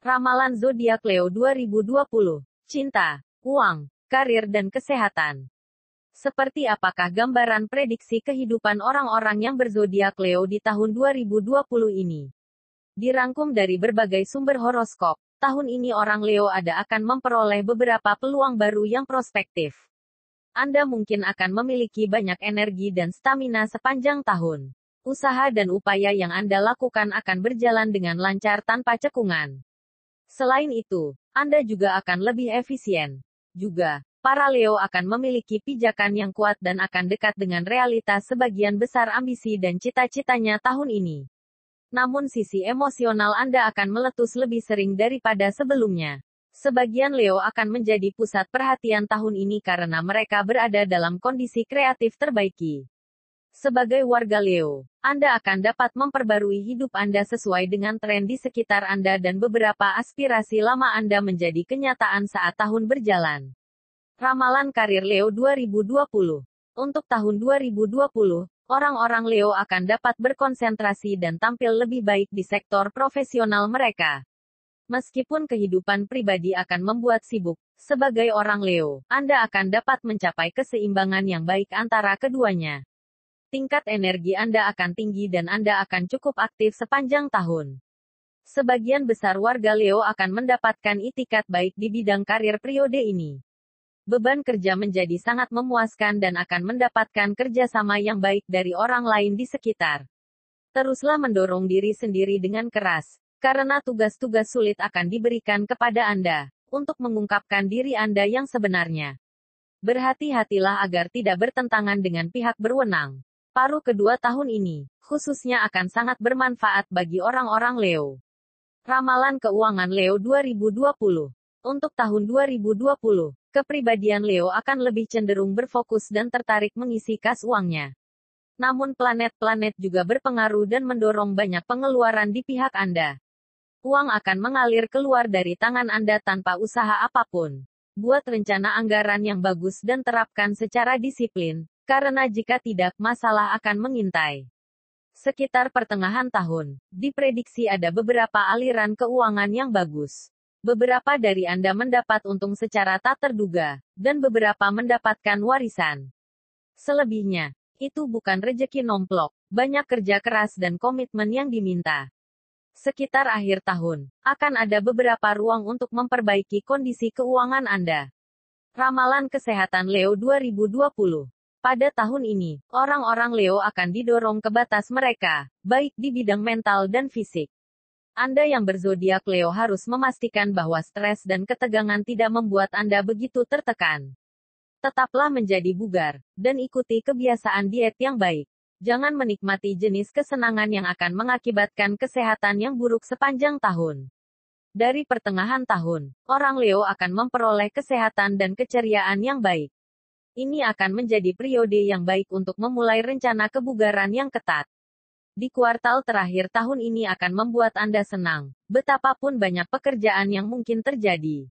Ramalan zodiak Leo 2020. Cinta, uang, karir dan kesehatan. Seperti apakah gambaran prediksi kehidupan orang-orang yang berzodiak Leo di tahun 2020 ini? Dirangkum dari berbagai sumber horoskop, tahun ini orang Leo ada akan memperoleh beberapa peluang baru yang prospektif. Anda mungkin akan memiliki banyak energi dan stamina sepanjang tahun. Usaha dan upaya yang Anda lakukan akan berjalan dengan lancar tanpa cekungan. Selain itu, Anda juga akan lebih efisien. Juga, para Leo akan memiliki pijakan yang kuat dan akan dekat dengan realitas sebagian besar ambisi dan cita-citanya tahun ini. Namun sisi emosional Anda akan meletus lebih sering daripada sebelumnya. Sebagian Leo akan menjadi pusat perhatian tahun ini karena mereka berada dalam kondisi kreatif terbaiki. Sebagai warga Leo, Anda akan dapat memperbarui hidup Anda sesuai dengan tren di sekitar Anda dan beberapa aspirasi lama Anda menjadi kenyataan saat tahun berjalan. Ramalan karir Leo 2020 Untuk tahun 2020, orang-orang Leo akan dapat berkonsentrasi dan tampil lebih baik di sektor profesional mereka. Meskipun kehidupan pribadi akan membuat sibuk, sebagai orang Leo, Anda akan dapat mencapai keseimbangan yang baik antara keduanya tingkat energi Anda akan tinggi dan Anda akan cukup aktif sepanjang tahun. Sebagian besar warga Leo akan mendapatkan itikat baik di bidang karir periode ini. Beban kerja menjadi sangat memuaskan dan akan mendapatkan kerjasama yang baik dari orang lain di sekitar. Teruslah mendorong diri sendiri dengan keras, karena tugas-tugas sulit akan diberikan kepada Anda, untuk mengungkapkan diri Anda yang sebenarnya. Berhati-hatilah agar tidak bertentangan dengan pihak berwenang. Paruh kedua tahun ini, khususnya akan sangat bermanfaat bagi orang-orang Leo. Ramalan Keuangan Leo 2020 Untuk tahun 2020, kepribadian Leo akan lebih cenderung berfokus dan tertarik mengisi kas uangnya. Namun planet-planet juga berpengaruh dan mendorong banyak pengeluaran di pihak Anda. Uang akan mengalir keluar dari tangan Anda tanpa usaha apa pun. Buat rencana anggaran yang bagus dan terapkan secara disiplin, karena jika tidak, masalah akan mengintai. Sekitar pertengahan tahun, diprediksi ada beberapa aliran keuangan yang bagus. Beberapa dari Anda mendapat untung secara tak terduga, dan beberapa mendapatkan warisan. Selebihnya, itu bukan rejeki nomplok, banyak kerja keras dan komitmen yang diminta. Sekitar akhir tahun, akan ada beberapa ruang untuk memperbaiki kondisi keuangan Anda. Ramalan Kesehatan Leo 2020 pada tahun ini, orang-orang Leo akan didorong ke batas mereka, baik di bidang mental dan fisik. Anda yang berzodiak Leo harus memastikan bahwa stres dan ketegangan tidak membuat Anda begitu tertekan. Tetaplah menjadi bugar, dan ikuti kebiasaan diet yang baik. Jangan menikmati jenis kesenangan yang akan mengakibatkan kesehatan yang buruk sepanjang tahun. Dari pertengahan tahun, orang Leo akan memperoleh kesehatan dan keceriaan yang baik. Ini akan menjadi periode yang baik untuk memulai rencana kebugaran yang ketat. Di kuartal terakhir tahun ini akan membuat Anda senang, betapapun banyak pekerjaan yang mungkin terjadi.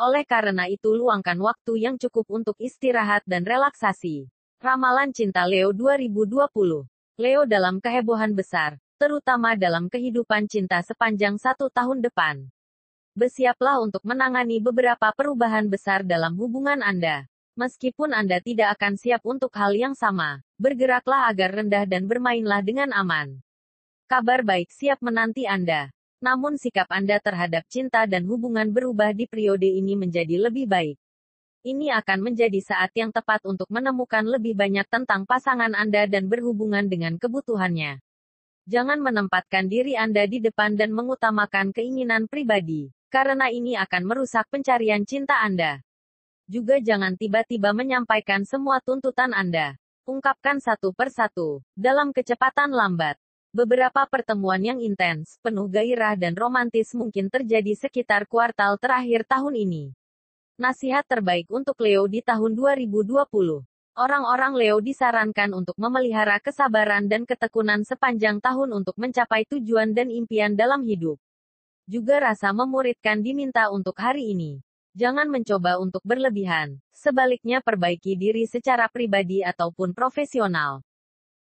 Oleh karena itu luangkan waktu yang cukup untuk istirahat dan relaksasi. Ramalan Cinta Leo 2020 Leo dalam kehebohan besar, terutama dalam kehidupan cinta sepanjang satu tahun depan. Bersiaplah untuk menangani beberapa perubahan besar dalam hubungan Anda. Meskipun Anda tidak akan siap untuk hal yang sama, bergeraklah agar rendah dan bermainlah dengan aman. Kabar baik siap menanti Anda. Namun sikap Anda terhadap cinta dan hubungan berubah di periode ini menjadi lebih baik. Ini akan menjadi saat yang tepat untuk menemukan lebih banyak tentang pasangan Anda dan berhubungan dengan kebutuhannya. Jangan menempatkan diri Anda di depan dan mengutamakan keinginan pribadi, karena ini akan merusak pencarian cinta Anda. Juga jangan tiba-tiba menyampaikan semua tuntutan Anda. Ungkapkan satu per satu, dalam kecepatan lambat. Beberapa pertemuan yang intens, penuh gairah dan romantis mungkin terjadi sekitar kuartal terakhir tahun ini. Nasihat terbaik untuk Leo di tahun 2020. Orang-orang Leo disarankan untuk memelihara kesabaran dan ketekunan sepanjang tahun untuk mencapai tujuan dan impian dalam hidup. Juga rasa memuridkan diminta untuk hari ini. Jangan mencoba untuk berlebihan. Sebaliknya perbaiki diri secara pribadi ataupun profesional.